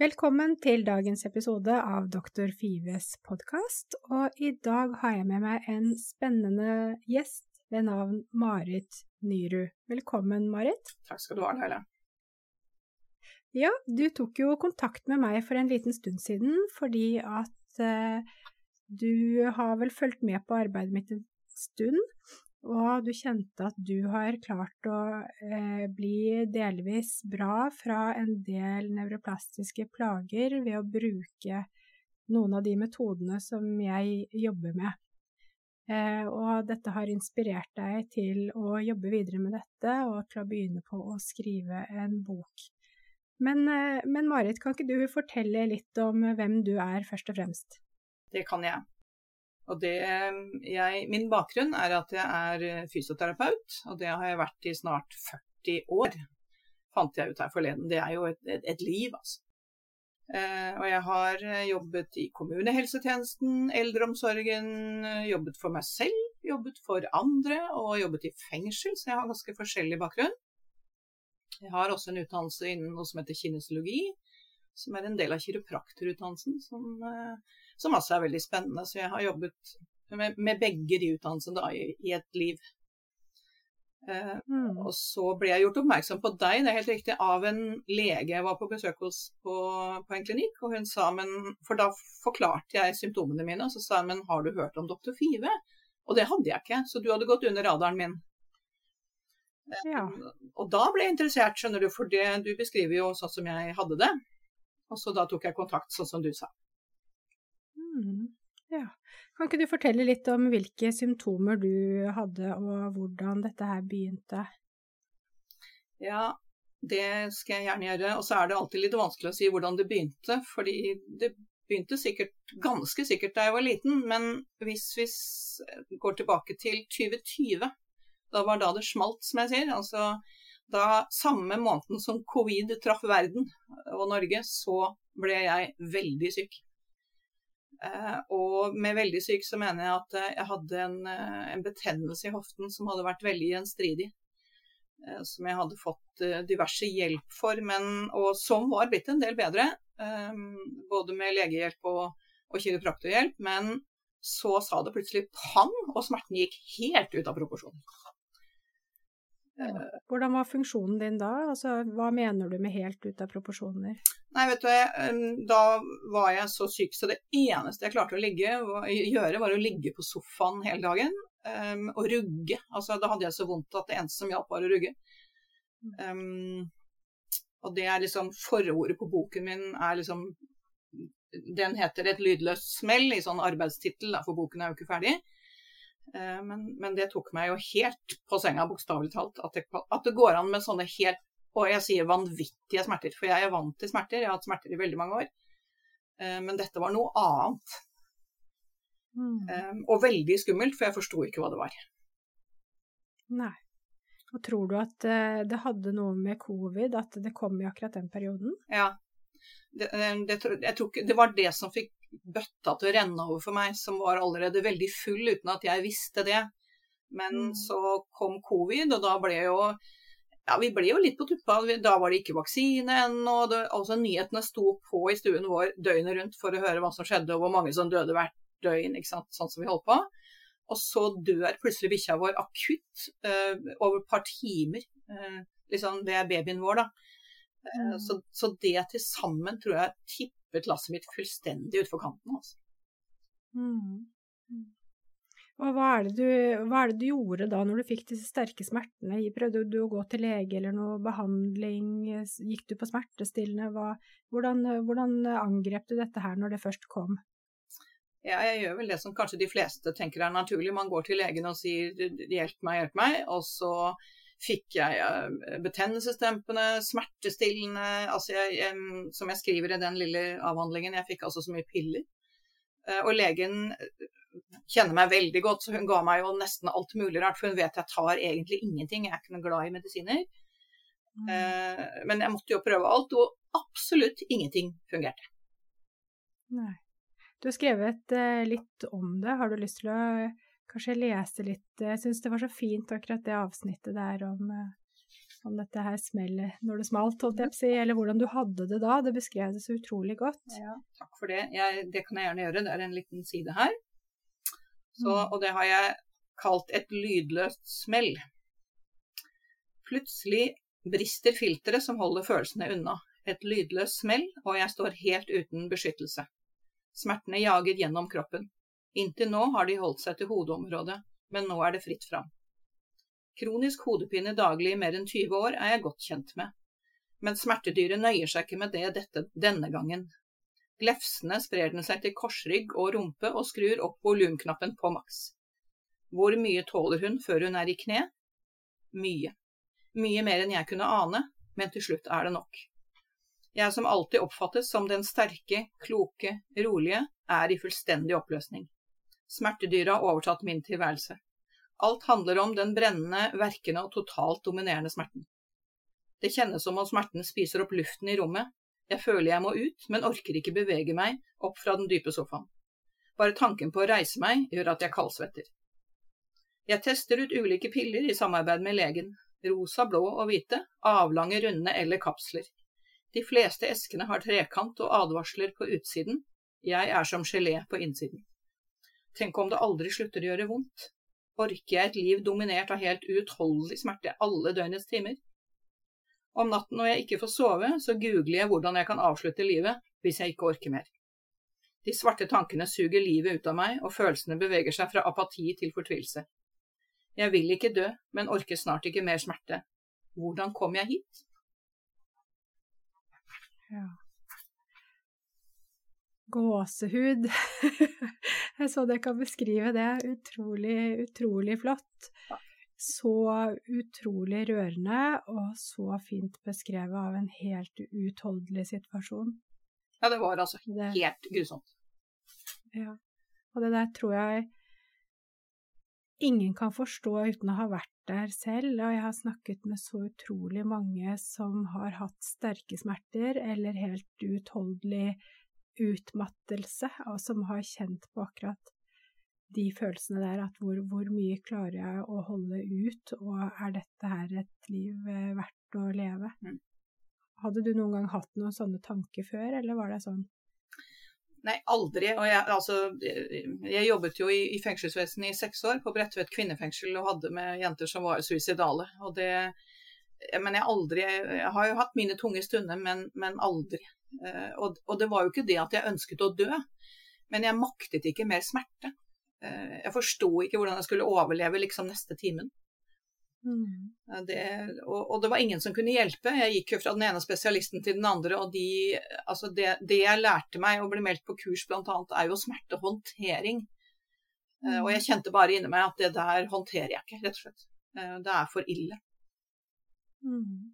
Velkommen til dagens episode av Doktor Fives podkast, og i dag har jeg med meg en spennende gjest ved navn Marit Nyru. Velkommen, Marit. Takk skal du ha, Leila. Ja, du tok jo kontakt med meg for en liten stund siden fordi at eh, du har vel fulgt med på arbeidet mitt en stund, og du kjente at du har klart å eh, bli delvis bra fra en del nevroplastiske plager ved å bruke noen av de metodene som jeg jobber med. Eh, og dette har inspirert deg til å jobbe videre med dette og til å begynne på å skrive en bok. Men, eh, men Marit, kan ikke du fortelle litt om hvem du er, først og fremst? Det kan jeg. Og det, jeg, min bakgrunn er at jeg er eh, fysioterapeut, og det har jeg vært i snart 40 år. Fant jeg ut her forleden. Det er jo et, et, et liv, altså. Eh, og jeg har eh, jobbet i kommunehelsetjenesten, eldreomsorgen, eh, jobbet for meg selv, jobbet for andre og jobbet i fengsel, så jeg har ganske forskjellig bakgrunn. Jeg har også en utdannelse innen noe som heter kinesologi, som er en del av kiropraktorutdannelsen, som eh, som også er veldig spennende. Så jeg har jobbet med, med begge de utdannelsene i, i, et liv. Eh, mm. Og så ble jeg gjort oppmerksom på deg, det er helt riktig, av en lege jeg var på besøk hos på, på en klinikk. og hun sa, men, For da forklarte jeg symptomene mine, og så sa hun men har du hørt om doktor Five? Og det hadde jeg ikke, så du hadde gått under radaren min. Ja. Og da ble jeg interessert, skjønner du, for det, du beskriver jo sånn som jeg hadde det. Og så da tok jeg kontakt, sånn som du sa. Mm, ja. Kan ikke du fortelle litt om hvilke symptomer du hadde, og hvordan dette her begynte? Ja, det skal jeg gjerne gjøre. Og så er det alltid litt vanskelig å si hvordan det begynte. Fordi det begynte sikkert, ganske sikkert da jeg var liten. Men hvis vi går tilbake til 2020, da var da det smalt, som jeg sier. Altså da samme måneden som covid traff verden og Norge, så ble jeg veldig syk. Eh, og med veldig syk så mener jeg at eh, jeg hadde en, eh, en betennelse i hoften som hadde vært veldig gjenstridig. Som jeg hadde fått diverse hjelp for, men, og som var blitt en del bedre. Både med legehjelp og, og kiropraktorhjelp. Men så sa det plutselig pang, og smerten gikk helt ut av proporsjon. Hvordan var funksjonen din da? Altså, hva mener du med helt ut av proporsjoner? Nei, vet du, Da var jeg så syk så det eneste jeg klarte å ligge, gjøre, var å ligge på sofaen hele dagen um, og rugge. Altså, da hadde jeg så vondt at det eneste som hjalp, var å rugge. Um, og det er liksom Forordet på boken min er liksom Den heter 'Et lydløst smell' i sånn arbeidstittel, for boken er jo ikke ferdig. Eh, men, men, det tok meg jo helt på senga, bokstavelig talt. At det, at det, går an med sånne helt Og jeg sier vanvittige smerter, for jeg er vant til smerter. Jeg har hatt smerter i veldig mange år. Eh, men dette var noe annet. Mm. Eh, og veldig skummelt, for jeg forsto ikke hva det var. Nei. Og tror du at det hadde noe med covid, at det kom i akkurat den perioden? Ja. Det, det, jeg tror ikke det var det som fikk bøtta til å renne over for meg, som var allerede veldig full uten at jeg visste det. Men mm. så kom covid, og da ble jo ja, vi ble jo litt på tuppa. Da var det ikke vaksine ennå. Altså, nyhetene sto på i stuen vår døgnet rundt for å høre hva som skjedde, og hvor mange som døde hvert døgn. ikke sant? Sånn som vi holdt på. Og så dør plutselig bikkja vår akutt uh, over et par timer. Uh, liksom, det er babyen vår, da. Uh, mm. så, så, det til sammen tror jeg tipper vippet lasset mitt fullstendig utfor kanten. Altså. Mm. mm. Og hva er, du, hva er, det du, gjorde da når du fikk disse sterke smertene? Prøvde du å gå til lege eller noe behandling? Gikk du på smertestillende? Hva, hvordan, hvordan, angrep du dette her når det først kom? Ja, jeg gjør vel det som kanskje de fleste tenker er naturlig. Man går til legen og sier 'hjelp meg, hjelp meg', og så fikk jeg eh, betennelsesdempende, smertestillende altså jeg, jeg, Som jeg skriver i den lille avhandlingen, jeg fikk altså så mye piller. Eh, og legen kjenner meg veldig godt, så hun ga meg jo nesten alt mulig rart. For hun vet jeg tar egentlig ingenting, jeg er ikke noe glad i medisiner. Mm. Eh, men jeg måtte jo prøve alt, og absolutt ingenting fungerte. Nei. Du har skrevet litt om det. Har du lyst til å kanskje lese litt Jeg syns det var så fint akkurat det avsnittet der om, eh, om dette her smellet når det smalt, holdt jeg på å si, eller hvordan du hadde det da. Det beskrev det så utrolig godt. Ja, takk for det. Jeg, det kan jeg gjerne gjøre. Det er en liten side her. Så, mm. og det har jeg kalt et lydløst smell. Plutselig brister filteret som holder følelsene unna. Et lydløst smell, og jeg står helt uten beskyttelse. Smertene jager gjennom kroppen. Inntil nå har de holdt seg til hodeområdet, men nå er det fritt fram. Kronisk hodepine daglig i mer enn 20 år er jeg godt kjent med, men smertedyret nøyer seg ikke med det dette, denne gangen. Glefsende sprer den seg til korsrygg og rumpe og skrur opp volumknappen på maks. Hvor mye tåler hun før hun er i kne? Mye. Mye mer enn jeg kunne ane, men til slutt er det nok. Jeg som alltid oppfattes som den sterke, kloke, rolige, er i fullstendig oppløsning. Smertedyret har overtatt min tilværelse. Alt handler om den brennende, verkende og totalt dominerende smerten. Det kjennes som om smerten spiser opp luften i rommet. Jeg føler jeg må ut, men orker ikke bevege meg opp fra den dype sofaen. Bare tanken på å reise meg gjør at jeg kaldsvetter. Jeg tester ut ulike piller i samarbeid med legen. Rosa, blå og hvite, avlange, runde eller kapsler. De fleste eskene har trekant og advarsler på utsiden. Jeg er som gelé på innsiden. Tenk om det aldri slutter å gjøre vondt. Orker jeg et liv dominert av helt uutholdelig smerte alle døgnets timer? Om natten når jeg ikke får sove, så googler jeg hvordan jeg kan avslutte livet hvis jeg ikke orker mer. De svarte tankene suger livet ut av meg, og følelsene beveger seg fra apati til fortvilelse. Jeg vil ikke dø, men orker snart ikke mer smerte. Hvordan kom jeg hit? Ja gåsehud. Jeg så det kan beskrive det. Utrolig, utrolig flott. Så utrolig rørende, og så fint beskrevet av en helt uutholdelig situasjon. Ja, det var altså det, helt grusomt. Ja. Og det der tror jeg ingen kan forstå uten å ha vært der selv, og jeg har snakket med så utrolig mange som har hatt sterke smerter eller helt uutholdelig utmattelse, og som har kjent på akkurat de følelsene der, at hvor, hvor, mye klarer jeg å holde ut, og er dette her et liv eh, verdt å leve? Mm. Hadde du noen gang hatt noen sånne tanker før, eller var det sånn? Nei, aldri. Og jeg, altså, jeg jobbet jo i, i fengselsvesenet i seks år, på Bredtvet kvinnefengsel, og hadde med jenter som var suicidale. Og det, men jeg aldri Jeg har jo hatt mine tunge stunder, men, men aldri Eh, og, og, det var jo ikke det at jeg ønsket å dø, men jeg maktet ikke mer smerte. Eh, jeg forsto ikke hvordan jeg skulle overleve liksom neste timen. Mm. Eh, det, og, og, det var ingen som kunne hjelpe. Jeg gikk jo fra den ene spesialisten til den andre, og de, altså det, det, jeg lærte meg å bli meldt på kurs bl.a., er jo smertehåndtering. Mm. Og jeg kjente bare inni meg at det der håndterer jeg ikke, rett og slett. Det er for ille. Mm.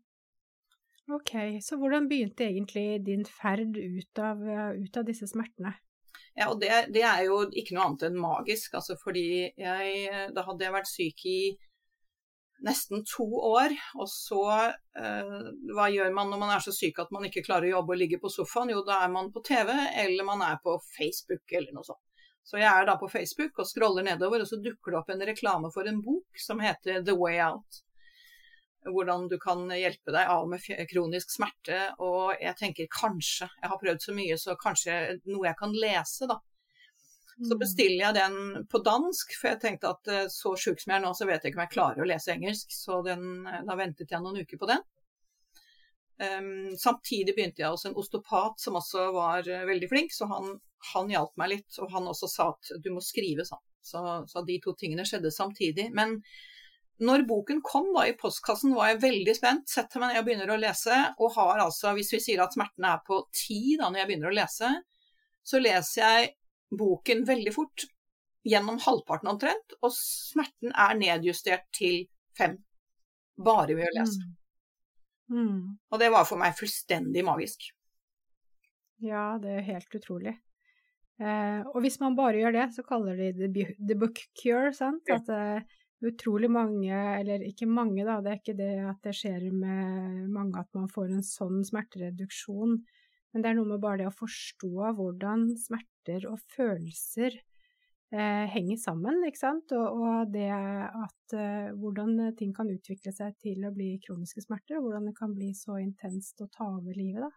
Ok, så hvordan begynte egentlig din ferd ut av, ut av disse smertene? Ja, og det, det, er jo ikke noe annet enn magisk, altså fordi jeg Da hadde jeg vært syk i nesten to år, og så eh, Hva gjør man når man er så syk at man ikke klarer å jobbe og ligge på sofaen? Jo, da er man på TV, eller man er på Facebook, eller noe sånt. Så jeg er da på Facebook og scroller nedover, og så dukker det opp en reklame for en bok som heter The Way Out hvordan du kan hjelpe deg av med kronisk smerte. Og jeg tenker kanskje, jeg har prøvd så mye, så kanskje noe jeg kan lese, da. Så mm. bestiller jeg den på dansk, for jeg tenkte at eh, så sjuk som jeg er nå, så vet jeg ikke om jeg klarer å lese engelsk. Så den, eh, da ventet jeg noen uker på den. Um, samtidig begynte jeg hos en osteopat som også var uh, veldig flink, så han, han hjalp meg litt. Og han også sa at du må skrive sånn. Så, så de to tingene skjedde samtidig. Men når boken kom da i postkassen, var jeg veldig spent. Setter meg ned og begynner å lese, og har altså, hvis vi sier at smertene er på ti da når jeg begynner å lese, så leser jeg boken veldig fort, gjennom halvparten omtrent, og smerten er nedjustert til fem. Bare ved å lese. Mm. Mm. Og det var for meg fullstendig magisk. Ja, det er helt utrolig. Eh, og hvis man bare gjør det, så kaller de det the book cure, sant? At eh, utrolig mange, eller ikke mange da, det er ikke det at det skjer med mange at man får en sånn smertereduksjon, men det er noe med bare det å forstå hvordan smerter og følelser eh, henger sammen, ikke sant, og, og det at eh, hvordan ting kan utvikle seg til å bli kroniske smerter, og hvordan det kan bli så intenst å ta over livet da.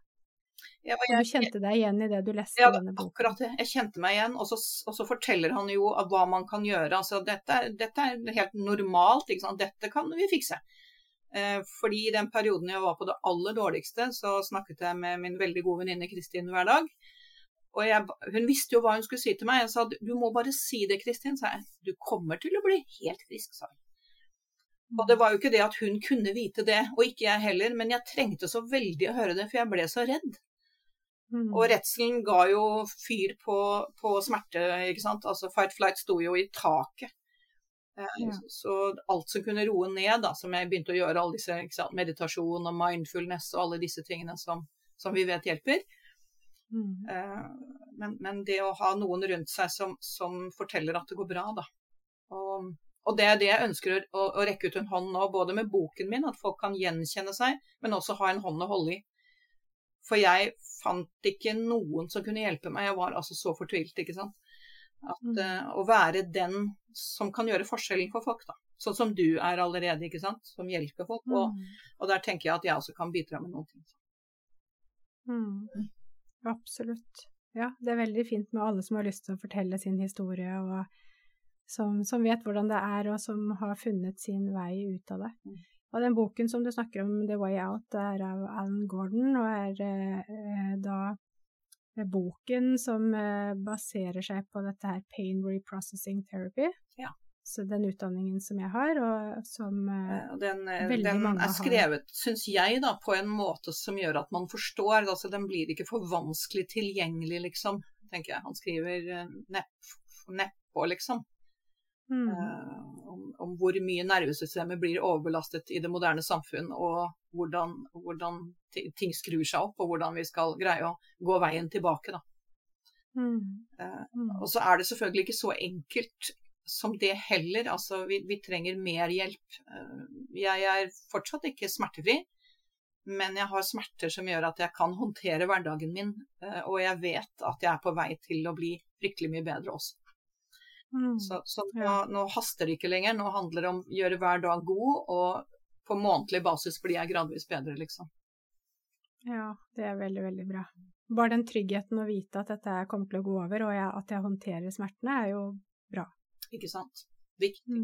Ja, jeg- du kjente deg igjen i det du leste Ja, denne boken? akkurat det. Jeg kjente meg igjen. Og så, og så forteller han jo hva man kan gjøre. Altså, dette, dette er helt normalt. Dette kan vi fikse. Eh, fordi i den perioden jeg var på det aller dårligste, så snakket jeg med min veldig gode venninne Kristin hver dag. Og jeg, hun visste jo hva hun skulle si til meg. Jeg sa du må bare si det, Kristin. sa jeg. Du kommer til å bli helt frisk, sa hun. Og det var jo ikke det at hun kunne vite det, og ikke jeg heller, men jeg trengte så veldig å høre det, for jeg ble så redd. Mm. Og redselen ga jo fyr på, på smerte, ikke sant. Altså fight flight sto jo i taket. Eh, Ja. Så alt som kunne roe ned, da, som jeg begynte å gjøre, alle disse sant, meditasjon og mindfulness og alle disse tingene som, som vi vet hjelper. Mm. Eh, men, men det å ha noen rundt seg som, som forteller at det går bra, da. Og, og det er det jeg ønsker å, å rekke ut en hånd nå, både med boken min, at folk kan gjenkjenne seg, men også ha en hånd å holde i. For jeg fant ikke noen som kunne hjelpe meg. Jeg var altså så fortvilt, ikke sant. At Mm. eh, Å være den som kan gjøre forskjellen for folk, da. Sånn som du er allerede, ikke sant. Som hjelper folk. Og, Mm. og der tenker jeg at jeg også kan bidra med noen ting. Mm. Absolutt. Ja, det er veldig fint med alle som har lyst til å fortelle sin historie, og som, som vet hvordan det er, og som har funnet sin vei ut av det. Og den boken som du snakker om, The Way Out, er av Alan Gordon, og er eh, da eh, boken som eh, baserer seg på dette her Pain Reprocessing Therapy. Ja. Så den utdanningen som jeg har, og som eh, Den, eh, Veldig den mange er skrevet, syns jeg, da, på en måte som gjør at man forstår. altså Den blir ikke for vanskelig tilgjengelig, liksom. tenker jeg. Han skriver eh, nepp, neppå, liksom. Mm, Uh, om, om hvor mye nervesystemet blir overbelastet i det moderne samfunn, og hvordan, hvordan ting skrur seg opp, og hvordan vi skal greie å gå veien tilbake. Mm, mm. og så er det selvfølgelig ikke så enkelt som det heller. Altså, vi, vi trenger mer hjelp. Uh, jeg er fortsatt ikke smertefri, men jeg har smerter som gjør at jeg kan håndtere hverdagen min, og jeg vet at jeg er på vei til å bli fryktelig mye bedre også. Mm. Så, så nå, Ja. nå haster det ikke lenger. Nå handler det om å gjøre hver dag god, og på månedlig basis blir jeg gradvis bedre, liksom. Ja, det er veldig, veldig bra. Bare den tryggheten å vite at dette kommer til å gå over, og jeg, at jeg håndterer smertene, er jo bra. Ikke sant? Viktig.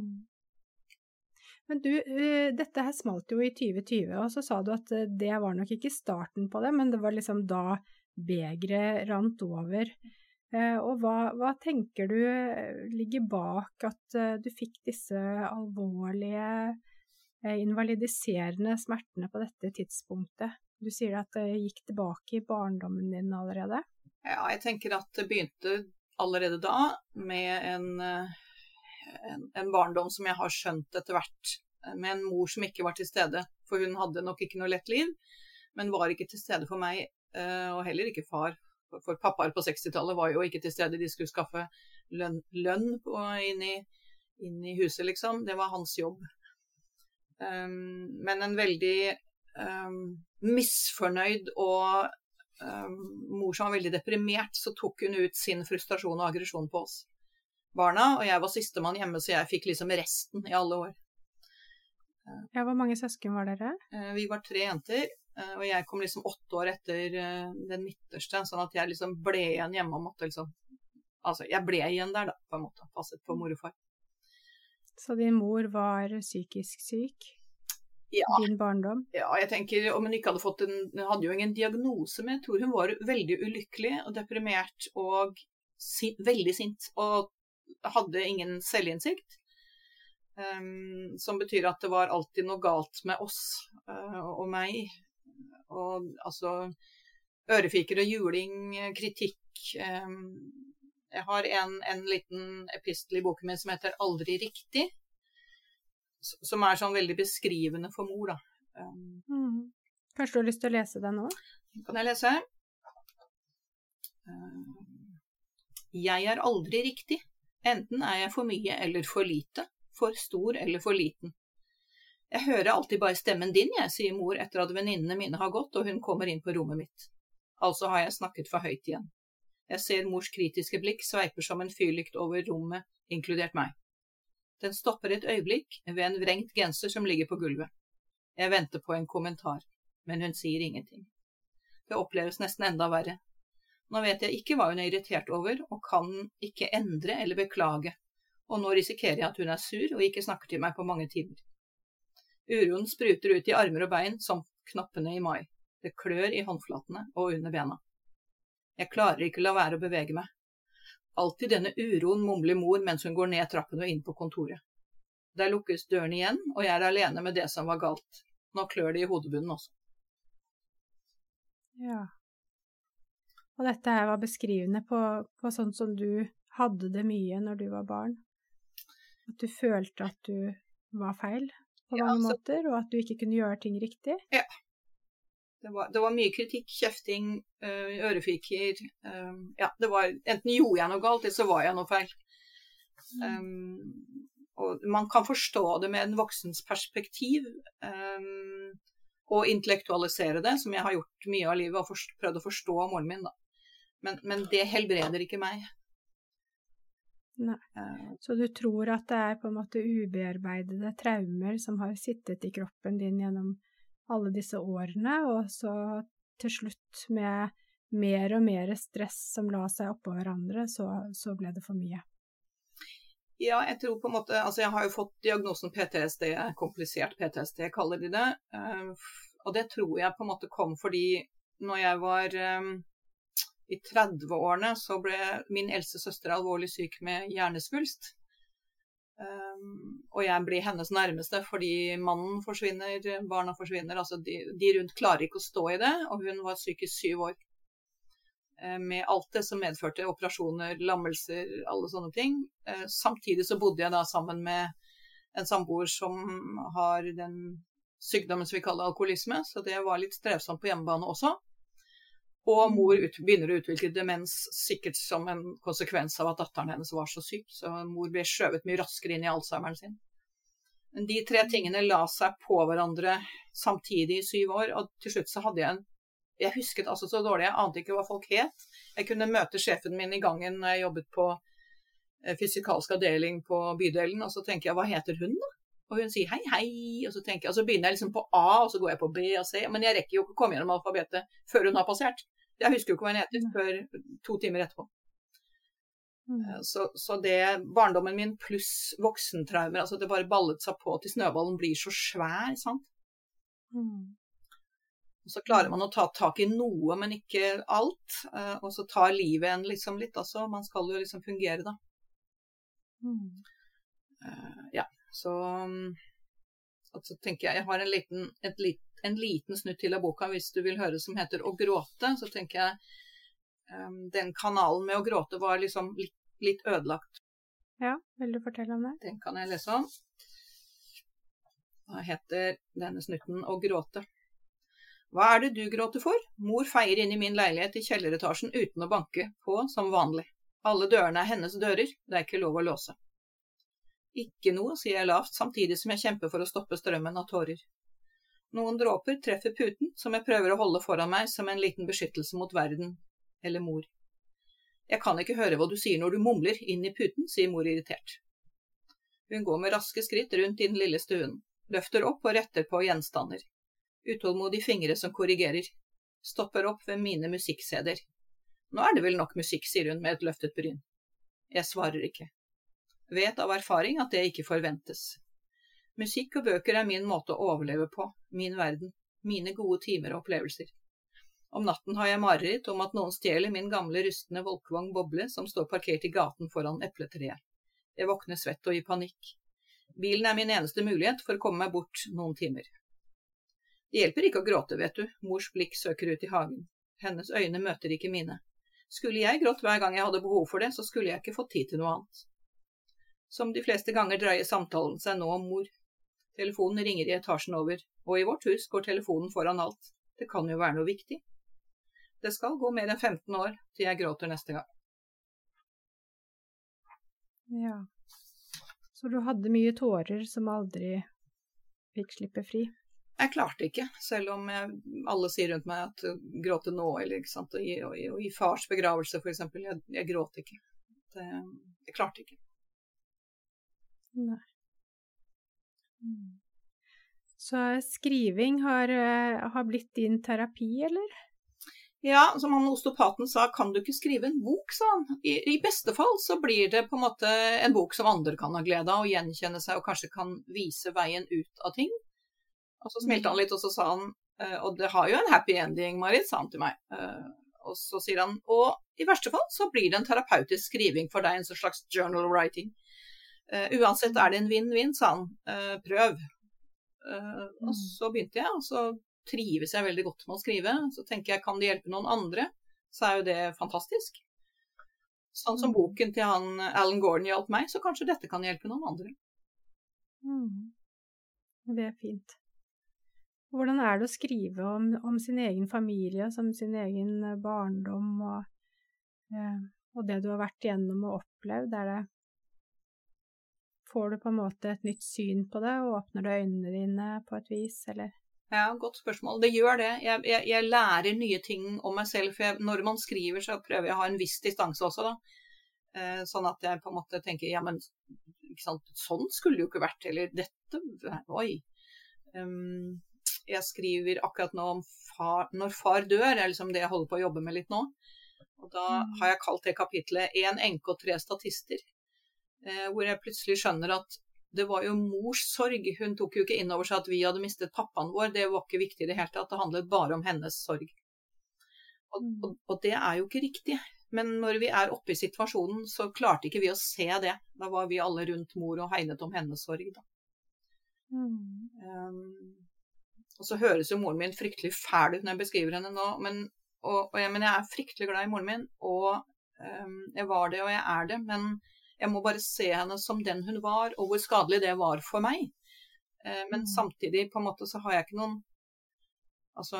Men du, eh, dette her smalt jo i 2020, og så sa du at eh, det var nok ikke starten på det, men det var liksom da begeret rant over. Eh, Og hva, hva tenker du eh, ligger bak at eh, du fikk disse alvorlige, invalidiserende smertene på dette tidspunktet? Du sier at det gikk tilbake i barndommen din allerede? Ja, jeg tenker at det begynte allerede da med en, en, en barndom som jeg har skjønt etter hvert. Med en mor som ikke var til stede, for hun hadde nok ikke noe lett liv. Men var ikke til stede for meg, og heller ikke far. For- pappaer på 60-tallet var jo ikke til stede, de skulle skaffe lønn, lønn på, inn, i, inn i huset, liksom. Det var hans jobb. Um, men en veldig um, misfornøyd og um, mor som var veldig deprimert, så tok hun ut sin frustrasjon og aggresjon på oss barna. Og jeg var sistemann hjemme, så jeg fikk liksom resten i alle år. Ja, hvor mange søsken var dere? Eh, Vi var tre jenter, og jeg kom liksom åtte år etter eh, den midterste, sånn at jeg liksom ble igjen hjemme og måtte liksom Altså, jeg ble igjen der, da, på en måte. Passet på mor og far. Så din mor var psykisk syk? Ja. Din barndom? Ja, jeg tenker om hun ikke hadde fått en Hun hadde jo ingen diagnose, men jeg tror hun var veldig ulykkelig og deprimert og si, veldig sint. Og hadde ingen selvinnsikt. Um, som betyr at det var alltid noe galt med oss uh, og meg. Og altså Ørefiker og juling, kritikk. Um, jeg har en, en liten epistel i boken min som heter 'Aldri riktig'. som er sånn veldig beskrivende for mor, da. Um, mm. Kanskje du har lyst til å lese den nå? Kan jeg lese? Jeg er aldri riktig. Enten er jeg for mye eller for lite, for stor eller for liten. Jeg hører alltid bare stemmen din, jeg, sier mor etter at venninnene mine har gått og hun kommer inn på rommet mitt. Altså har jeg snakket for høyt igjen. Jeg ser mors kritiske blikk sveiper som en fyrlykt over rommet, inkludert meg. Den stopper et øyeblikk ved en vrengt genser som ligger på gulvet. Jeg venter på en kommentar, men hun sier ingenting. Det oppleves nesten enda verre. Nå vet jeg ikke hva hun er irritert over, og kan ikke endre eller beklage, og nå risikerer jeg at hun er sur og ikke snakker til meg på mange timer. Uroen spruter ut i armer og bein som knappene i mai. Det klør i håndflatene og under bena. Jeg klarer ikke la være å bevege meg. Alltid denne uroen, mumler mor mens hun går ned trappen og inn på kontoret. Der lukkes døren igjen, og jeg er alene med det som var galt. Nå klør det i hodebunnen også. Ja. Og dette her var beskrivende på, på sånn som du hadde det mye når du var barn? At du følte at du var feil på mange ja, altså, måter, og at du ikke kunne gjøre ting riktig? Ja. Det var, det var mye kritikk, kjefting, øh, ørefiker um, Ja, det var Enten gjorde jeg noe galt, eller så var jeg noe feil. Um, og man kan forstå det med en voksens perspektiv. Um, og intellektualisere det, som jeg har gjort mye av livet, og prøvd å forstå moren min. da. Men, men det helbreder ikke meg. Nei. Eh. Så du tror at det er på en måte ubearbeidede traumer som har sittet i kroppen din gjennom alle disse årene, og så til slutt med mer og mer stress som la seg oppå hverandre, så, så ble det for mye? Ja, jeg tror på en måte Altså, jeg har jo fått diagnosen PTSD, komplisert PTSD kaller de det. Uh, og det tror jeg på en måte kom fordi når jeg var i 30-årene så ble min eldste søster alvorlig syk med hjernesvulst. Um, og jeg blir hennes nærmeste fordi mannen forsvinner, barna forsvinner. altså de, de, rundt klarer ikke å stå i det, og hun var syk i syv år. Uh, med alt det som medførte operasjoner, lammelser, alle sånne ting. Uh, samtidig så bodde jeg da sammen med en samboer som har den sykdommen som vi kaller alkoholisme, så det var litt strevsomt på hjemmebane også. Og mor ut, begynner å utvikle demens, sikkert som en konsekvens av at datteren hennes var så syk. Så mor ble skjøvet mye raskere inn i alzheimeren sin. Men de tre tingene la seg på hverandre samtidig i syv år, og til slutt så hadde jeg en Jeg husket altså så dårlig, jeg ante ikke hva folk het. Jeg kunne møte sjefen min i gangen når jeg jobbet på eh, fysikalsk avdeling på bydelen, og så tenker jeg hva heter hun, da? Og hun sier hei, hei, og så, tenker jeg, og så begynner jeg liksom på A, og så går jeg på B og C. Men jeg rekker jo ikke å komme gjennom alfabetet før hun har passert. Jeg husker jo ikke hva hun heter før to timer etterpå. Mm. Eh, så, så, det barndommen min pluss voksentraumer, altså det bare ballet seg på til snøballen blir så svær, sant. Mm. Og så klarer man å ta tak i noe, men ikke alt. Eh, og så tar livet en liksom litt, altså. Man skal jo liksom fungere, da. Mm. Uh, ja, så så tenker jeg Jeg har en liten, et lit, en liten snutt til av boka hvis du vil høre, som heter 'Å gråte'. Så tenker jeg um, den kanalen med å gråte var liksom litt, litt, ødelagt. Ja, vil du fortelle om det? Den kan jeg lese om. Hva heter denne snutten 'Å gråte'? Hva er det du gråter for? Mor feier inn i min leilighet i kjelleretasjen uten å banke på, som vanlig. Alle dørene er hennes dører, det er ikke lov å låse. Ikke noe, sier jeg lavt, samtidig som jeg kjemper for å stoppe strømmen av tårer. Noen dråper treffer puten, som jeg prøver å holde foran meg som en liten beskyttelse mot verden, eller mor. Jeg kan ikke høre hva du sier når du mumler inn i puten, sier mor irritert. Hun går med raske skritt rundt i den lille stuen, løfter opp og retter på gjenstander. Utålmodige fingre som korrigerer. Stopper opp ved mine musikk-CD-er. Nå er det vel nok musikk, sier hun med et løftet bryn. Jeg svarer ikke. Vet av erfaring at det ikke forventes. Musikk og bøker er min måte å overleve på, min verden, mine gode timer og opplevelser. Om natten har jeg mareritt om at noen stjeler min gamle rustne Volkvang Boble som står parkert i gaten foran epletreet. Jeg våkner svett og i panikk. Bilen er min eneste mulighet for å komme meg bort noen timer. Det hjelper ikke å gråte, vet du, mors blikk søker ut i hagen. Hennes øyne møter ikke mine. Skulle jeg grått hver gang jeg hadde behov for det, så skulle jeg ikke fått tid til noe annet. Som de fleste ganger dreier samtalen seg nå om mor. Telefonen ringer i etasjen over, og i vårt hus går telefonen foran alt. Det kan jo være noe viktig. Det skal gå mer enn 15 år til jeg gråter neste gang. Ja. Så du hadde mye tårer som aldri fikk slippe fri? Jeg klarte ikke, selv om jeg, alle sier rundt meg at gråte nå, eller ikke sant. Og i, og i, og i fars begravelse, f.eks. Jeg, jeg gråt ikke. Det, jeg klarte ikke. Nei. Mm. Så skriving har, eh, har blitt din terapi, eller? Ja, som han osteopaten sa, kan du ikke skrive en bok, sa han. I, I, beste fall så blir det på en måte en bok som andre kan ha glede av, og gjenkjenne seg, og kanskje kan vise veien ut av ting. Og så smilte han litt, og så sa han eh, Og det har jo en happy ending, Marit, sa han til meg. Eh, og så sier han og i verste fall så blir det en terapeutisk skriving for deg, en slags journal writing. Uansett er det en vinn-vinn, sa han. Prøv. Uh, og mm. så begynte jeg, og så trives jeg veldig godt med å skrive. Så tenker jeg kan det hjelpe noen andre, så er jo det fantastisk. Sånn som mm. boken til han Alan Gordon hjalp meg, så kanskje dette kan hjelpe noen andre. Mm. Det er fint. Hvordan er det å skrive om, om sin egen familie, som sin egen eh, barndom og, eh, og det du har vært igjennom og opplevd? Er det Får du på en måte et nytt syn på det, og åpner du øynene dine på et vis, eller? Ja, godt spørsmål. Det gjør det. Jeg, jeg, jeg lærer nye ting om meg selv. For jeg, når man skriver, så prøver jeg å ha en viss distanse også, da. Eh, sånn at jeg på en måte tenker ja, men sånn skulle det jo ikke vært. Eller dette Oi. Um, jeg skriver akkurat nå om far, når far dør, er liksom det jeg holder på å jobbe med litt nå. Og da mm. har jeg kalt det kapitlet 'Én enke og tre statister'. Eh, hvor jeg plutselig skjønner at det var jo mors sorg. Hun tok jo ikke inn over seg at vi hadde mistet pappaen vår. Det var ikke viktig i det hele tatt. Det handlet bare om hennes sorg. Og, og, og, det er jo ikke riktig. Men når vi er oppe i situasjonen, så klarte ikke vi å se det. Da var vi alle rundt mor og hegnet om hennes sorg, da. Mm. Um, og så høres jo moren min fryktelig fæl ut når jeg beskriver henne nå, men, og, og jeg, men jeg er fryktelig glad i moren min. Og um, jeg var det, og jeg er det. Men jeg må bare se henne som den hun var, og hvor skadelig det var for meg. Uh, men mm. samtidig på en måte så har jeg ikke noen Altså,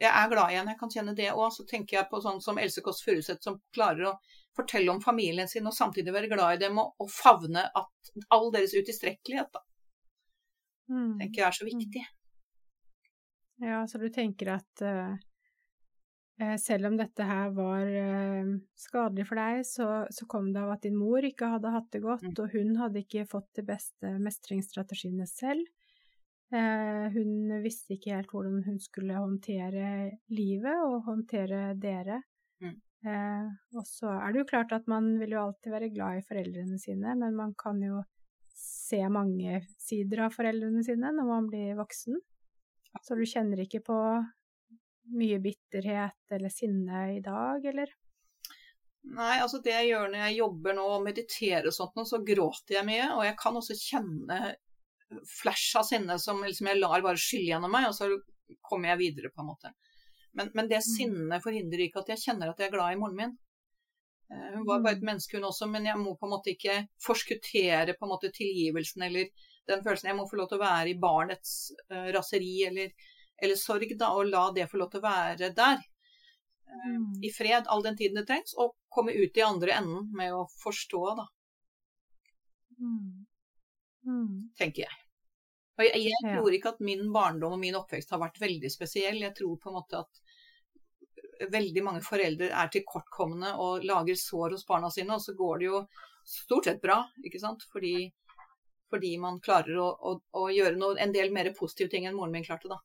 jeg er glad i henne, jeg kan kjenne det òg. Så tenker jeg på sånn som Else Kåss Furuseth, som klarer å fortelle om familien sin og samtidig være glad i dem og, og favne at all deres utilstrekkelighet, da. Mm. tenker jeg er så viktig. Mm. Ja, så du tenker at uh, selv om dette her var uh, skadelig for deg, så, så, kom det av at din mor ikke hadde hatt det godt, mm. og hun hadde ikke fått de beste mestringsstrategiene selv. Uh, hun visste ikke helt hvordan hun skulle håndtere livet og håndtere dere. Mm. og så er det jo klart at man vil jo alltid være glad i foreldrene sine, men man kan jo se mange sider av foreldrene sine når man blir voksen. Så du kjenner ikke på mye bitterhet eller sinne i dag, eller? Nei, altså det jeg gjør når jeg jobber nå og mediterer og sånt, så gråter jeg mye. Og jeg kan også kjenne flash av sinne som liksom jeg lar bare skylle gjennom meg, og så kommer jeg videre, på en måte. Men, men det mm. sinnet forhindrer ikke at jeg kjenner at jeg er glad i moren min. Eh, hun var bare et mm. menneske, hun også, men jeg må på en måte ikke forskuttere på en måte tilgivelsen eller den følelsen. Jeg må få lov til å være i barnets uh, raseri eller, eller, sorg, da, og la det få lov til å være der. Uh, mm. I fred all den tiden det trengs, og komme ut i andre enden med å forstå, da. Mm. Mm. Tenker jeg. Og jeg, jeg ja. tror ikke at min barndom og min oppvekst har vært veldig spesiell. Jeg tror på en måte at veldig mange foreldre er tilkortkomne og lager sår hos barna sine, og så går det jo stort sett bra, ikke sant. Fordi, fordi man klarer å, å, å gjøre noe, en del mer positive ting enn moren min klarte, da.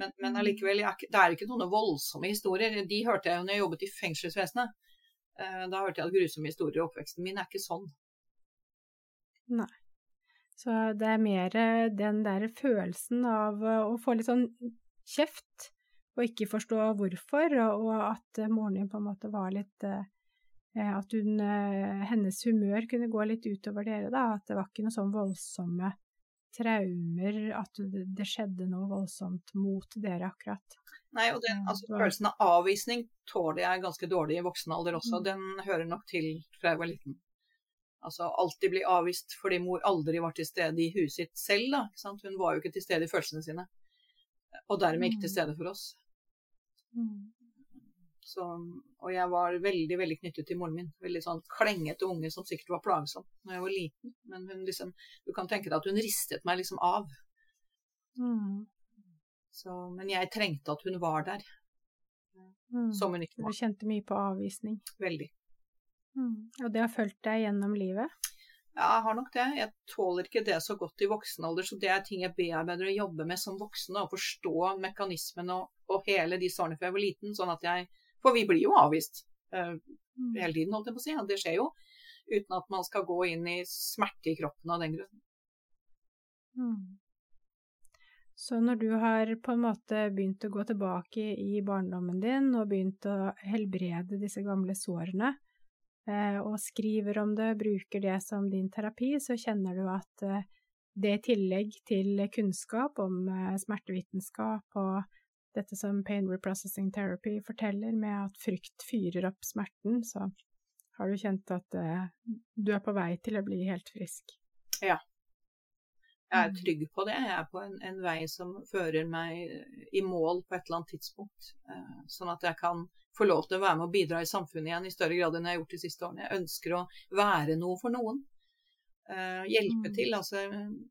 Men, men allikevel, jeg, det er ikke noen voldsomme historier. De hørte jeg jo når jeg jobbet i fengselsvesenet. Eh, da hørte jeg at grusomme historier i oppveksten min er ikke sånn. Nei. Så det er mer den der følelsen av å få litt sånn kjeft og ikke forstå hvorfor, og at moren din på en måte var litt eh, At hun, eh, hennes humør kunne gå litt utover dere, da. At det var ikke noe sånn voldsomme traumer, at det skjedde noe voldsomt mot dere akkurat. Nei, og den, altså, følelsen av avvisning tåler jeg ganske dårlig i voksen alder også. Mm. Den hører nok til fra jeg var liten. Altså alltid bli avvist fordi mor aldri var til stede i huset sitt selv. da, ikke sant? Hun var jo ikke til stede i følelsene sine. Og dermed ikke til Mm. stede for oss. Mm. Så, og jeg var veldig veldig knyttet til moren min. Veldig sånn klengete unge som sikkert var plagsom når jeg var liten. Men hun liksom, du kan tenke deg at hun ristet meg liksom av. Mm. Så, men jeg trengte at hun var der, Mm. som hun ikke var. Du kjente mye på avvisning. Veldig. Mm. Og det har fulgt deg gjennom livet? Ja, jeg har nok det. Jeg tåler ikke det så godt i voksen alder, så det er ting jeg bearbeider og jobber med som voksen. Å forstå mekanismen og, og hele de svarene før jeg var liten, sånn at jeg For vi blir jo avvist Mm. hele tiden, holdt jeg på å si. Det skjer jo. Uten at man skal gå inn i smerte i kroppen av den grunn. Mm. Så når du har på en måte begynt å gå tilbake i barndommen din og begynt å helbrede disse gamle sårene, eh, og skriver om det, bruker det som din terapi, så kjenner du at eh, det i tillegg til kunnskap om smertevitenskap og dette som Pain Reprocessing Therapy forteller, med at frykt fyrer opp smerten, så har du kjent at uh, du er på vei til å bli helt frisk. Ja. Jeg er Mm. trygg på det. Jeg er på en, en vei som fører meg i mål på et eller annet tidspunkt. Uh, sånn at jeg kan få lov til å være med og bidra i samfunnet igjen i større grad enn jeg har gjort de siste årene. Jeg ønsker å være noe for noen. Uh, hjelpe Mm. til. Altså,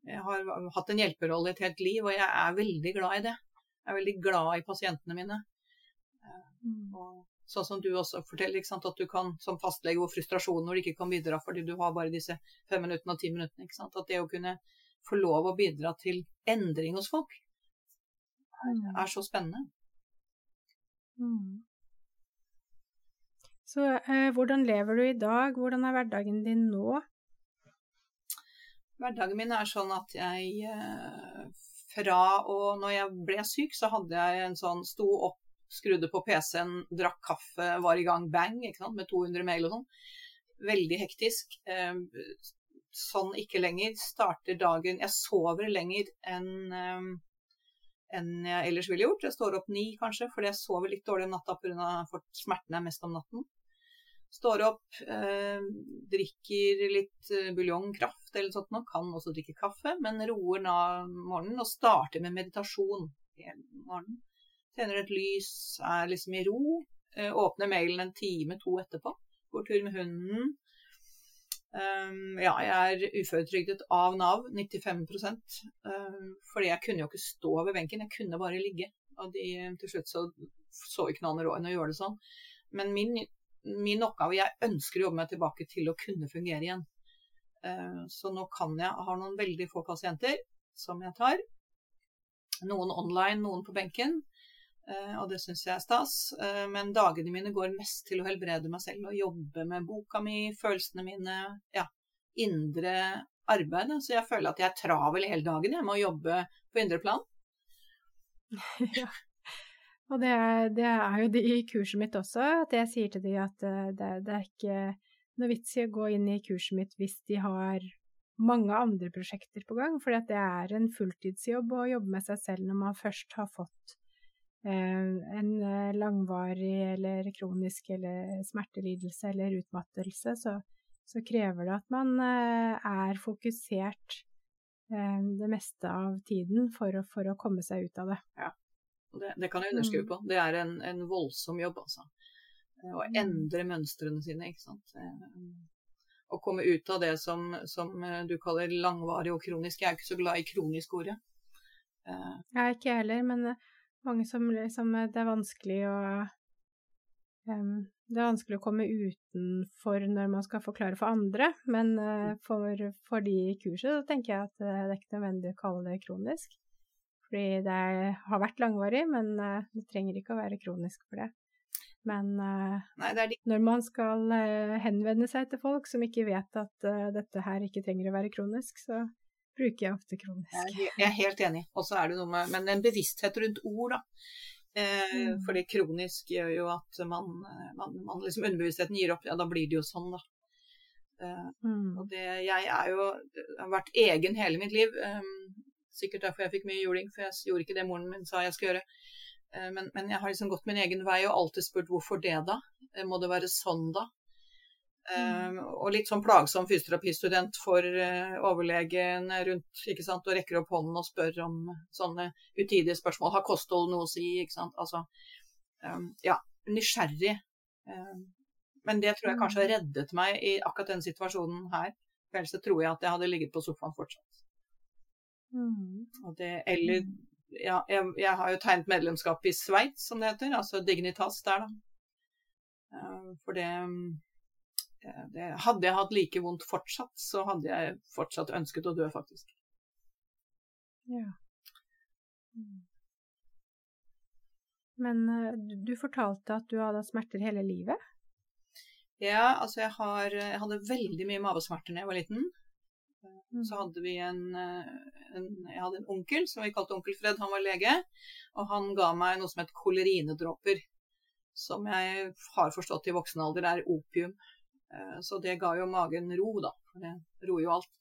jeg har hatt en hjelperolle i et helt liv, og jeg er veldig glad i det. Jeg er veldig glad i pasientene mine. Mm. Og sånn som du også forteller, at du kan som fastlege hvor frustrasjon når du ikke kan bidra fordi du har bare disse fem minuttene og ti minuttene. At det å kunne få lov å bidra til endring hos folk Mm. er så spennende. Mm. Så eh, hvordan lever du i dag? Hvordan er hverdagen din nå? Hverdagen min er sånn at jeg eh, fra og når jeg ble syk, så hadde jeg en sånn sto opp, skrudde på PC-en, drakk kaffe, var i gang bang med 200 mail og sånn. Veldig hektisk. Eh, sånn ikke lenger. Starter dagen Jeg sover lenger enn eh, enn jeg ellers ville gjort. Jeg står opp ni kanskje, fordi jeg sover litt dårlig om natta pga. smertene er mest om natten. Står opp, eh, drikker litt buljong, kraft eller sånt noe. Kan også drikke kaffe, men roer nå morgenen og starter med meditasjon hele morgenen. Tenner et lys, er liksom i ro. Eh, åpner mailen en time, to etterpå. Går tur med hunden. Um, ja, jeg er uføretrygdet av Nav, 95% um, fordi jeg kunne jo ikke stå ved benken, jeg kunne bare ligge. Og de, til slutt så så ikke noe annet råd enn å gjøre det sånn. Men min, min oppgave Jeg ønsker å jobbe meg tilbake til å kunne fungere igjen. Uh, så nå kan jeg ha noen veldig få pasienter som jeg tar. Noen online, noen på benken. Uh, og det syns jeg er stas. Uh, men dagene mine går mest til å helbrede meg selv og jobbe med boka mi, følelsene mine. Ja, indre arbeid. Så jeg føler at jeg er travel hele dagen jeg med å jobbe på indre plan. ja. Og det det er jo det i kurset mitt også, at jeg sier til de at eh, det, det er ikke noe vits i å gå inn i kurset mitt hvis de har mange andre prosjekter på gang, for det er en fulltidsjobb å jobbe med seg selv når man først har fått eh, en eh, langvarig eller kronisk eller smertelidelse eller utmattelse, så, så krever det at man er fokusert det meste av tiden for å, for å komme seg ut av det. Og det, det kan jeg underskrive Mm. på. Det er en, en voldsom jobb, altså. Eh, Å Mm. endre mønstrene sine, ikke sant. Eh, Å komme ut av det som, som eh, du kaller langvarig og kronisk. Jeg er ikke så glad i kronisk-ordet. Eh, Jeg er ikke heller, men mange som liksom Det er vanskelig å um, Det er vanskelig å komme utenfor når man skal forklare for andre, men uh, for, for de i kurset så tenker jeg at det er ikke nødvendig å kalle det kronisk. Fordi det har vært langvarig, men eh, det trenger ikke å være kronisk for det. Men eh, nei, det de når man skal eh, henvende seg til folk som ikke vet at dette her ikke trenger å være kronisk, så bruker jeg ofte kronisk. Jeg er helt enig. Og så er det noe med Men en bevissthet rundt ord, da. Eh, Mm. Fordi kronisk gjør jo at man, man, man liksom Underbevisstheten gir opp. Ja, da blir det jo sånn, da. Eh, Mm. og det Jeg er jo har vært egen hele mitt liv. Sikkert derfor jeg fikk mye juling, for jeg gjorde ikke det moren min sa jeg skulle gjøre. Eh, men, men jeg har liksom gått min egen vei og alltid spurt hvorfor det, da? Eh, må det være sånn, da? Um, og litt sånn plagsom fysioterapistudent for uh, overlegen rundt, ikke sant, og rekker opp hånden og spør om sånne utidige spørsmål. Har kosthold noe å si? ikke sant, altså, um, Ja, nysgjerrig. Um, men det tror jeg kanskje har reddet meg i akkurat den situasjonen her. For ellers tror jeg at jeg hadde ligget på sofaen fortsatt. Mm. Det, eller ja, jeg, jeg, har jo tegnet medlemskap i Sveits, som det heter. Altså Dignitas der, da. Uh, for det det, hadde jeg hatt like vondt fortsatt, så hadde jeg fortsatt ønsket å dø, faktisk. Ja. Mm. Men uh, du fortalte at du hadde smerter hele livet? Ja, altså jeg, har, jeg hadde veldig mye mavesmerter da jeg var liten. Mm. Så hadde vi en, eh, en, Jeg hadde en onkel som vi kalte onkel Fred, han var lege. Og han ga meg noe som het kolerinedråper. Som jeg har forstått i voksen alder er opium. Eh, så det ga jo magen ro, da. For det roer jo alt.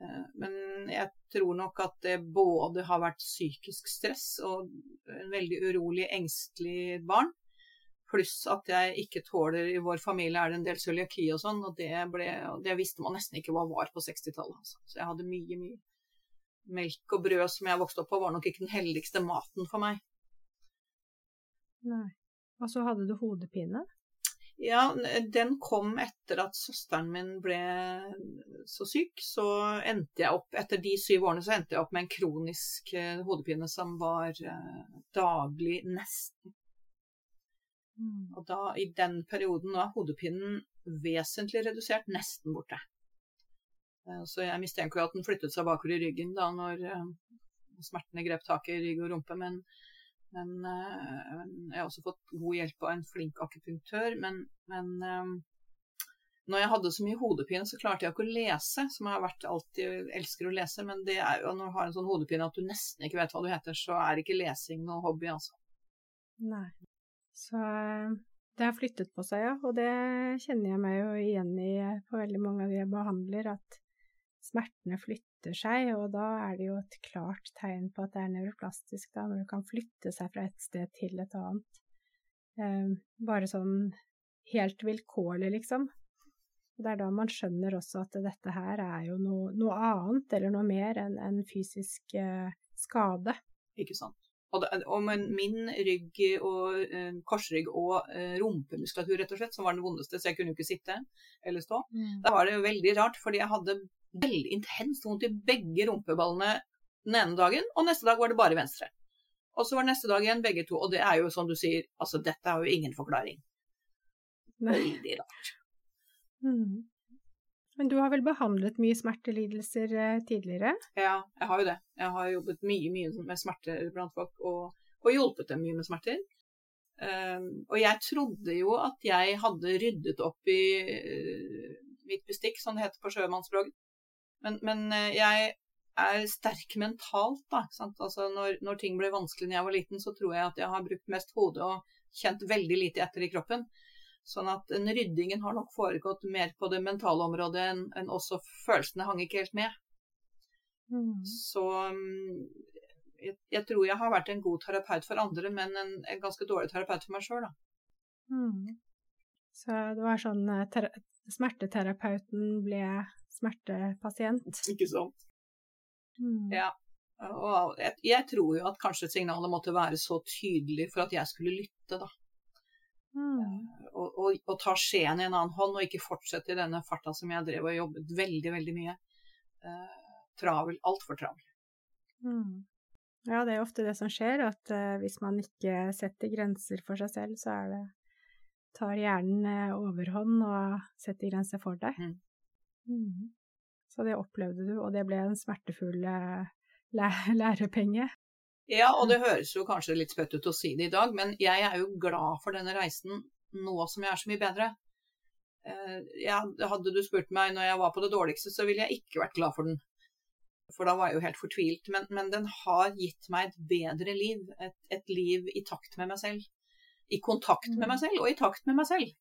Eh, men jeg tror nok at det både har vært psykisk stress og en veldig urolig, engstelig barn. Pluss at jeg ikke tåler I vår familie er det en del cøliaki og sånn, og det, ble, det, visste man nesten ikke hva var på 60-tallet. Altså. Så jeg hadde mye, mye melk og brød som jeg vokste opp på, var nok ikke den heldigste maten for meg. Nei. Og så hadde du hodepine? Ja, den kom etter at søsteren min ble så syk. Så endte jeg opp, etter de syv årene, så endte jeg opp med en kronisk eh, hodepine som var eh, daglig, nesten. Mm. Og da, i den perioden, nå er hodepinen vesentlig redusert, nesten borte. Eh, så jeg mistenker jo at den flyttet seg bakover i ryggen da når smertene grep tak i rygg og rumpe. Men men, eh, men, jeg har også fått god hjelp av en flink akupunktør. Men, men når jeg hadde så mye hodepine, så klarte jeg ikke å lese, som jeg har vært alltid elsker å lese. Men det er jo når du har en sånn hodepine at du nesten ikke vet hva du heter, så er ikke lesing noe hobby, altså. Nei. Så det har flyttet på seg, ja. Og det kjenner jeg meg jo igjen i på veldig mange av de jeg behandler, at smertene flytter seg, og da er det jo et klart tegn på at det er nevroplastisk, da, når det kan flytte seg fra et sted til et annet. Eh, bare sånn helt vilkårlig, liksom. Det er da man skjønner også at dette her er jo noe, noe annet, eller noe mer enn en fysisk eh, skade. Ikke sant. Og, min rygg og uh, korsrygg og uh, rumpemuskulatur, rett og slett, som var den vondeste, så jeg kunne jo ikke sitte eller stå. Mm. Da var det jo veldig rart, fordi jeg hadde veldig intenst vondt i begge rumpeballene den ene dagen, og neste dag var det bare venstre. Og så var det neste dag igjen begge to. Og det er jo som du sier, altså dette er jo ingen forklaring. Veldig rart. Mm. Men du har vel behandlet mye smertelidelser eh, tidligere? Ja, jeg har jo det. Jeg har jobbet mye, mye med smerter blant folk, og, og hjulpet dem mye med smerter. Um, og jeg trodde jo at jeg hadde ryddet opp i uh, mitt bestikk, som det heter på sjømannsspråket. Men, men eh, jeg er sterk mentalt, da. Altså, når, når, ting ble vanskelig da jeg var liten, så tror jeg at jeg har brukt mest hodet og kjent veldig lite etter i kroppen. Sånn at den ryddingen har nok foregått mer på det mentale området enn, enn også følelsene hang ikke helt med. Mm. Så mm, jeg, jeg, tror jeg har vært en god terapeut for andre, men en, en ganske dårlig terapeut for meg sjøl, da. Mm. Så det var sånn eh, smerteterapeuten ble smertepasient. Ikke sant. Mm. Ja. Og jeg, jeg, tror jo at kanskje signalet måtte være så tydelig for at jeg skulle lytte, da. Mm. Og, og, og, ta skjeen i en annen hånd, og ikke fortsette i denne farta som jeg drev og jobbet veldig, veldig mye. Eh, travel. Altfor travel. Mm. Ja, det er ofte det som skjer, at uh, hvis man ikke setter grenser for seg selv, så det tar hjernen uh, overhånd og setter grenser for deg. Mm. Mm. Så det opplevde du, og det ble en smertefull eh, læ lærepenge. Ja, og det høres jo kanskje litt spøtt ut å si det i dag, men jeg er jo glad for denne reisen nå som jeg er så mye bedre. Eh, ja, hadde du spurt meg når jeg var på det dårligste, så ville jeg ikke vært glad for den. For da var jeg jo helt fortvilt. Men, men den har gitt meg et bedre liv. Et, et, liv i takt med meg selv. I kontakt med meg mm. selv, og i takt med meg selv.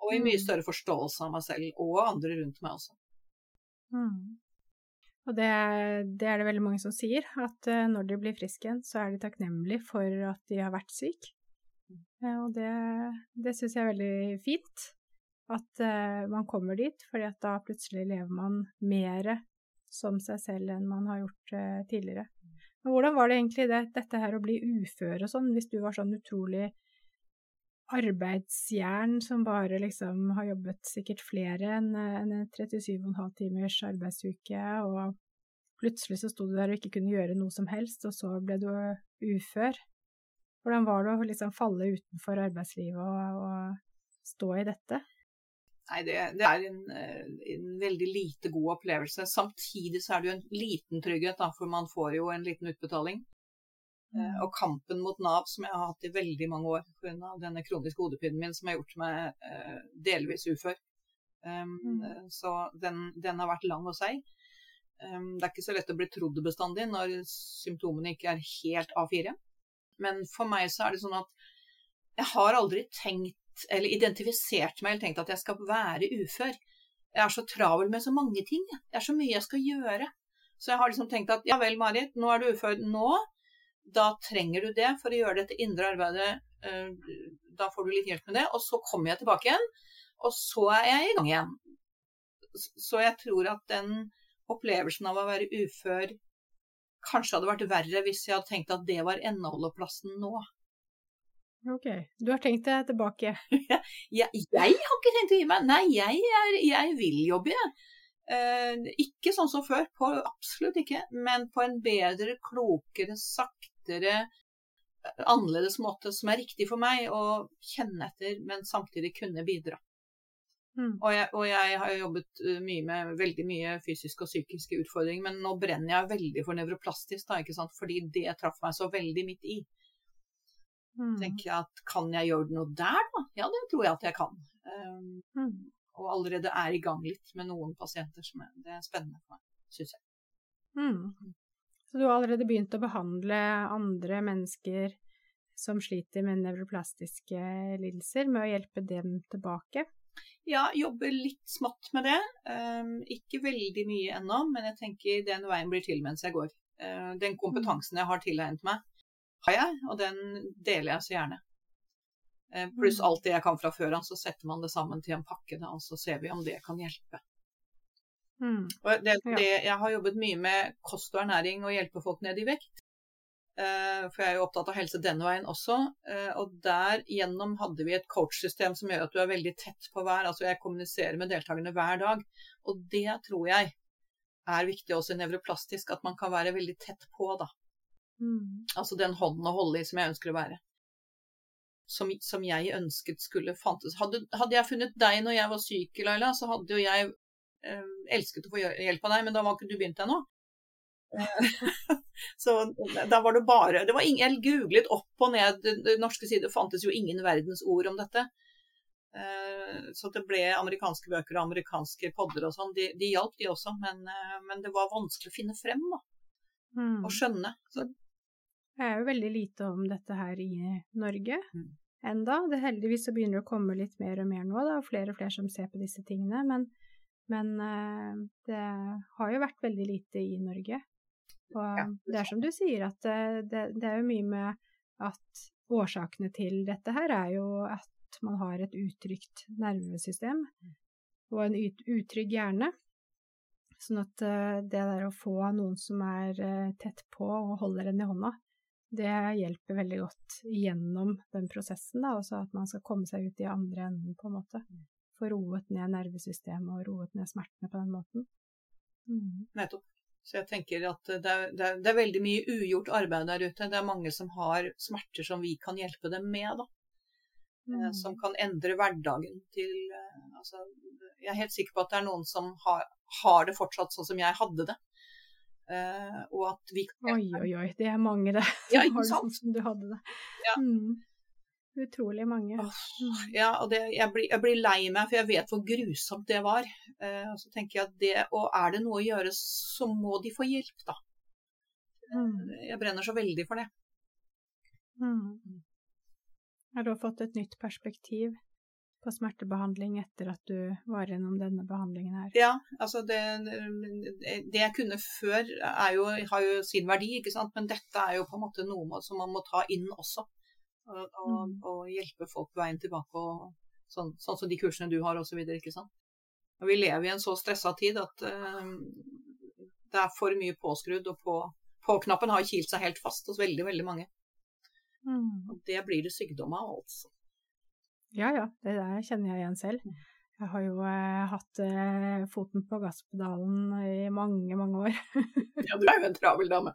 Og i mye mm. større forståelse av meg selv og andre rundt meg også. Mm. Og det, det, er det veldig mange som sier, at uh, når de blir friske igjen, så er de takknemlige for at de har vært syke. Og det, det syns jeg er veldig fint. at uh, man kommer dit, fordi at da plutselig lever man mer som seg selv enn man har gjort uh, tidligere. Men hvordan var det egentlig det, dette her å bli ufør og sånn, hvis du var sånn utrolig arbeidsjern som bare liksom har jobbet sikkert flere enn en 37,5 timers arbeidsuke, og plutselig så sto du der og ikke kunne gjøre noe som helst, og så ble du ufør. Hvordan var det å liksom falle utenfor arbeidslivet og, og stå i dette? Nei, det, det er en, en, veldig lite god opplevelse. Samtidig så er det jo en liten trygghet, da, for man får jo en liten utbetaling. Eh, mm. Og kampen mot Nav, som jeg har hatt i veldig mange år pga. denne kroniske hodepinen min, som har gjort meg eh, delvis ufør. Um, mm. Så den, den, har vært lang og seig. Um, det er ikke så lett å bli trodd bestandig når symptomene ikke er helt A4. Men for meg så er det sånn at jeg har aldri tenkt eller identifisert meg eller tenkt at jeg skal være ufør. Jeg er så travel med så mange ting. Det er så mye jeg skal gjøre. Så jeg har liksom tenkt at ja vel, Marit, nå er du ufør. Nå da trenger du det for å gjøre dette indre arbeidet. Eh, da får du litt hjelp med det. Og så kommer jeg tilbake igjen, og så er jeg i gang igjen. Så jeg tror at den opplevelsen av å være ufør kanskje hadde vært verre hvis jeg hadde tenkt at det var endeholdeplassen nå. Ok. Du har tenkt deg tilbake? jeg, jeg, har ikke tenkt å gi meg. Nei, jeg, er, jeg vil jobbe, jeg. Eh, ikke sånn som før, på, absolutt ikke. Men på en bedre, klokere, sakte lettere, eh, annerledes måte som er riktig for meg å kjenne etter, men samtidig kunne bidra. Mm. Og, jeg, og, jeg, har jobbet eh, mye med veldig mye fysiske og psykiske utfordringer, men nå brenner jeg veldig for nevroplastisk, fordi det traff meg så veldig midt i. Mm. tenker jeg at kan jeg gjøre noe der, da? Ja, det tror jeg at jeg kan. Um, mm. Og allerede er i gang litt med noen pasienter som er, det er spennende for meg, syns jeg. Mm. Mm. Så du har allerede begynt å behandle andre mennesker som sliter med nevroplastiske lidelser, med å hjelpe dem tilbake? Ja, jobber litt smått med det. Um, ikke veldig mye ennå, men jeg tenker den veien blir til mens jeg går. Uh, den kompetansen jeg har tilegnet meg, har jeg, og den deler jeg så gjerne. Uh, pluss mm. alt det jeg kan fra før av, så setter man det sammen til en pakke, da, og så ser vi om det kan hjelpe. Mm. Det, det, jeg har jobbet mye med kost og ernæring og hjelpe folk ned i vekt. Uh, for jeg er jo opptatt av helse denne veien også. Uh, og der gjennom hadde vi et coachsystem som gjør at du er veldig tett på hver. Altså jeg kommuniserer med deltakerne hver dag. Og det tror jeg er viktig også nevroplastisk, at man kan være veldig tett på, da. Mm. Altså den hånden å holde i som jeg ønsker å være. Som, som jeg ønsket skulle fantes. Hadde, hadde, jeg funnet deg når jeg var syk, Laila, så hadde jo jeg elsket å få hjelp av deg, men da var ikke du begynt ennå. så da var det bare det var ingen, Jeg googlet opp og ned norske sider, fantes jo ingen verdens ord om dette. Eh, så det ble amerikanske bøker og amerikanske podder og sånn. De, de hjalp, de også, men, eh, men, det var vanskelig å finne frem da. Mm. og skjønne. Så. Det er jo veldig lite om dette her i Norge mm. enda. Det Heldigvis så begynner det å komme litt mer og mer nå, da, og flere og flere som ser på disse tingene. Men men eh, det har jo vært veldig lite i Norge. Og det er som du sier, at eh, det, det, er jo mye med at årsakene til dette her er jo at man har et utrygt nervesystem og en utrygg hjerne. Sånn at eh, det der å få noen som er tett på og holder en i hånda, det hjelper veldig godt gjennom den prosessen, da, også at man skal komme seg ut i andre enden, på en måte. Få roet ned nervesystemet og roet ned smertene på den måten. Mm. Nettopp. Så jeg tenker at det er, det, er, det er, veldig mye ugjort arbeid der ute. Det er mange som har smerter som vi kan hjelpe dem med, da. Eh, mm. Som kan endre hverdagen til eh, altså, Jeg er helt sikker på at det er noen som har, har det fortsatt sånn som jeg hadde det. Uh, og at vi Oi, oi, oi. Det er mange, det. Ja, har det sånn som du hadde det. Ja. Mm. Utrolig mange. Oh, ja, og det, jeg, blir, jeg, blir, lei meg, for jeg vet hvor grusomt det var. Eh, og så tenker jeg at det, og er det noe å gjøre, så må de få hjelp, da. Mm. Jeg brenner så veldig for det. Mm. Har du fått et nytt perspektiv på smertebehandling etter at du var gjennom denne behandlingen her? Ja, altså det, det jeg kunne før jo, har jo sin verdi, ikke sant. Men dette er jo på en måte noe som man må ta inn også og, og, mm. og, hjelpe folk på veien tilbake og, Sånn, sånn som de kursene du har osv. vi lever i en så stressa tid at uh, det er for mye påskrudd, og på, på-knappen har kilt seg helt fast hos veldig, veldig mange. Mm. Og det blir det sykdom av, altså. Ja ja, det der kjenner jeg igjen selv. Mm. Jeg har jo eh, hatt eh, foten på gasspedalen i mange, mange år. ja, du er jo en travel dame.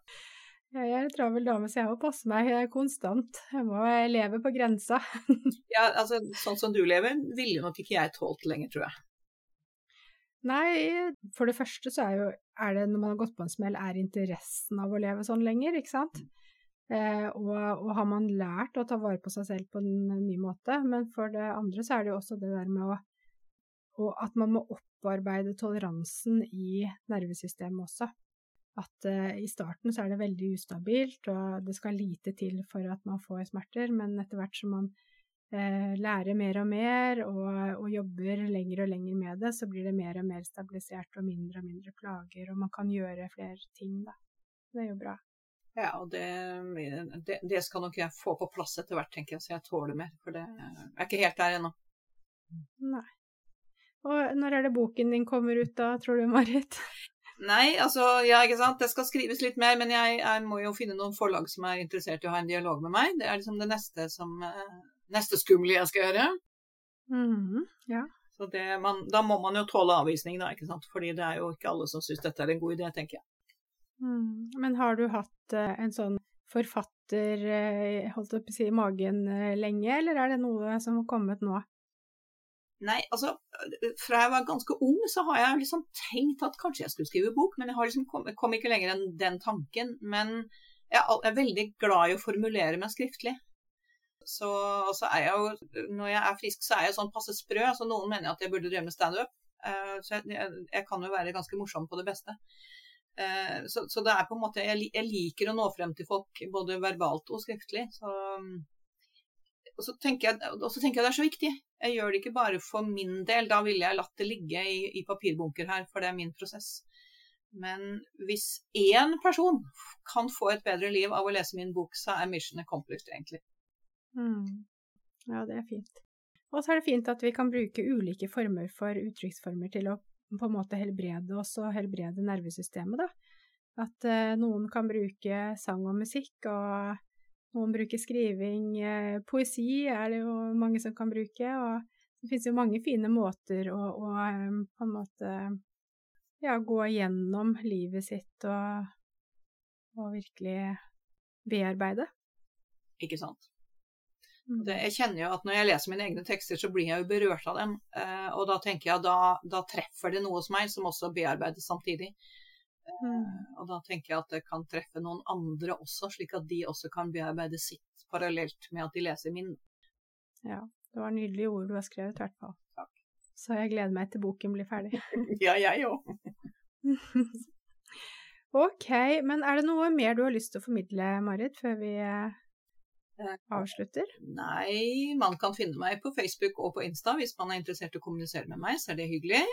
Jeg er en travel dame, så jeg må passe meg konstant. Jeg må leve på grensa. ja, altså sånn som du lever, ville nok ikke jeg tålt lenger, tror jeg. Nei, for det første så er jo er det når man har gått på en smell, er interessen av å leve sånn lenger, ikke sant? Eh, og, og, har man lært å ta vare på seg selv på en ny måte. Men for det andre så er det jo også det der med å Og at man må opparbeide toleransen i nervesystemet også. At uh, i starten så er det veldig ustabilt, og det skal lite til for at man får smerter, men etter hvert som man uh, lærer mer og mer og, og, jobber lenger og lenger med det, så blir det mer og mer stabilisert og mindre og mindre plager, og man kan gjøre flere ting, da. Det er jo bra. Ja, og det, det, det, skal nok jeg få på plass etter hvert, tenker jeg, så jeg tåler mer. For det er ikke helt der ennå. Nei. Og når er det boken din kommer ut da, tror du, Marit? Nei, altså, ja, ikke sant. Det skal skrives litt mer, men jeg, jeg, må jo finne noen forlag som er interessert i å ha en dialog med meg. Det er liksom det neste som eh, Neste skumle jeg skal gjøre. Mm, ja. Så det, man, da må man jo tåle avvisning, da, ikke sant. Fordi det er jo ikke alle som syns dette er en god idé, tenker jeg. Mm. Men har du hatt uh, en sånn forfatter, uh, holdt jeg på å si, i magen lenge, eller er det noe som har kommet nå? Nei, altså fra jeg var ganske ung, så har jeg liksom tenkt at kanskje jeg skulle skrive bok, men jeg har liksom kom, kom ikke lenger enn den tanken. Men jeg er veldig glad i å formulere meg skriftlig. Så, og så er jeg jo, når jeg er frisk, så er jeg sånn passe sprø. så Noen mener at jeg burde drive med standup. Så jeg, jeg, jeg, kan jo være ganske morsom på det beste. Uh, så, så, det er på en måte jeg, jeg, liker å nå frem til folk både verbalt og skriftlig. Så, og, så jeg, og, så tenker jeg, det er så viktig. Jeg gjør det ikke bare for min del. Da ville jeg latt det ligge i, i papirbunker her, for det er min prosess. Men hvis én person kan få et bedre liv av å lese min bok, så er mission accomplished, egentlig. Mm. Ja, det er fint. Og så er det fint at vi kan bruke ulike former for uttrykksformer til å på en måte helbrede oss og helbrede nervesystemet, da. At eh, noen kan bruke sang og musikk, og noen bruker skriving. Eh, poesi er det jo mange som kan bruke, og det finnes jo mange fine måter å, å eh, på en måte ja, gå gjennom livet sitt og, og virkelig bearbeide. Ikke sant. Det, jeg kjenner jo at når jeg leser mine egne tekster, så blir jeg jo berørt av dem. Eh, og da tenker jeg da, da treffer det noe hos meg som også bearbeides samtidig. Eh, mm. Og da tenker jeg at det kan treffe noen andre også, slik at de også kan bearbeide sitt parallelt med at de leser min. Ja, det var nydelige ord du har skrevet, i hvert fall. Takk. Så jeg gleder meg til boken blir ferdig. ja, jeg òg. ok, men er det noe mer du har lyst til å formidle, Marit, før vi eh, avslutter? Nei, man kan finne meg på Facebook og på Insta hvis man er interessert i å kommunisere med meg, så er det hyggelig.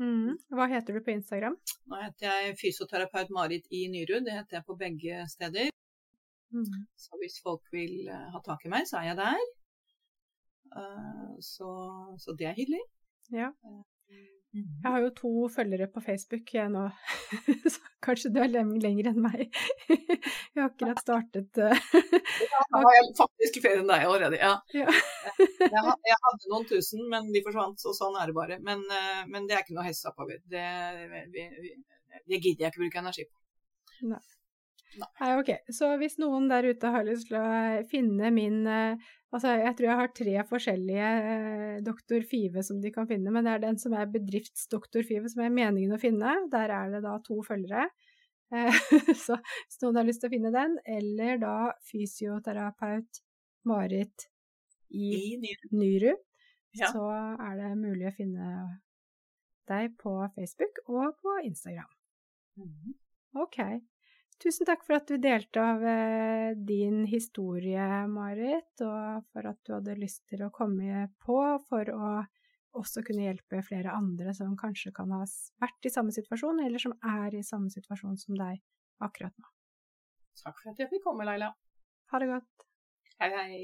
Mm. Hva heter du på Instagram? Nå heter jeg fysioterapeut Marit i Nyrud. Det heter jeg på begge steder. Mm. Så hvis folk vil eh, ha tak i meg, så er jeg der. Eh, så, så det er hyggelig. Ja. Eh, Mhm. Jeg har jo to følgere på Facebook jeg nå, så kanskje du er lenger enn meg. Jeg har akkurat startet uh... Ja, da har jeg faktisk flere enn deg allerede, ja. ja. jeg, jeg, hadde noen tusen, men de forsvant, så sånn er det bare. Men, uh, men det er ikke noe over. Det, det, det gidder jeg ikke bruke energi på. Nei. Nei, ok. Så hvis noen der ute har lyst til å finne min uh, Altså, jeg tror jeg har tre forskjellige eh, doktor Five som de kan finne, men det er den som er bedriftsdoktor Five som er meningen å finne. Der er det da to følgere. Eh, så hvis noen har lyst til å finne den, eller da fysioterapeut Marit i, I Nyru, ja. så er det mulig å finne deg på Facebook og på Instagram. Mm. Ok. Tusen takk for at du delte av eh, din historie, Marit, og for at du hadde lyst til å komme på for å også kunne hjelpe flere andre som kanskje kan ha vært i samme situasjon, eller som er i samme situasjon som deg akkurat nå. Takk for at jeg fikk komme, Laila. Ha det godt. Hei, hei.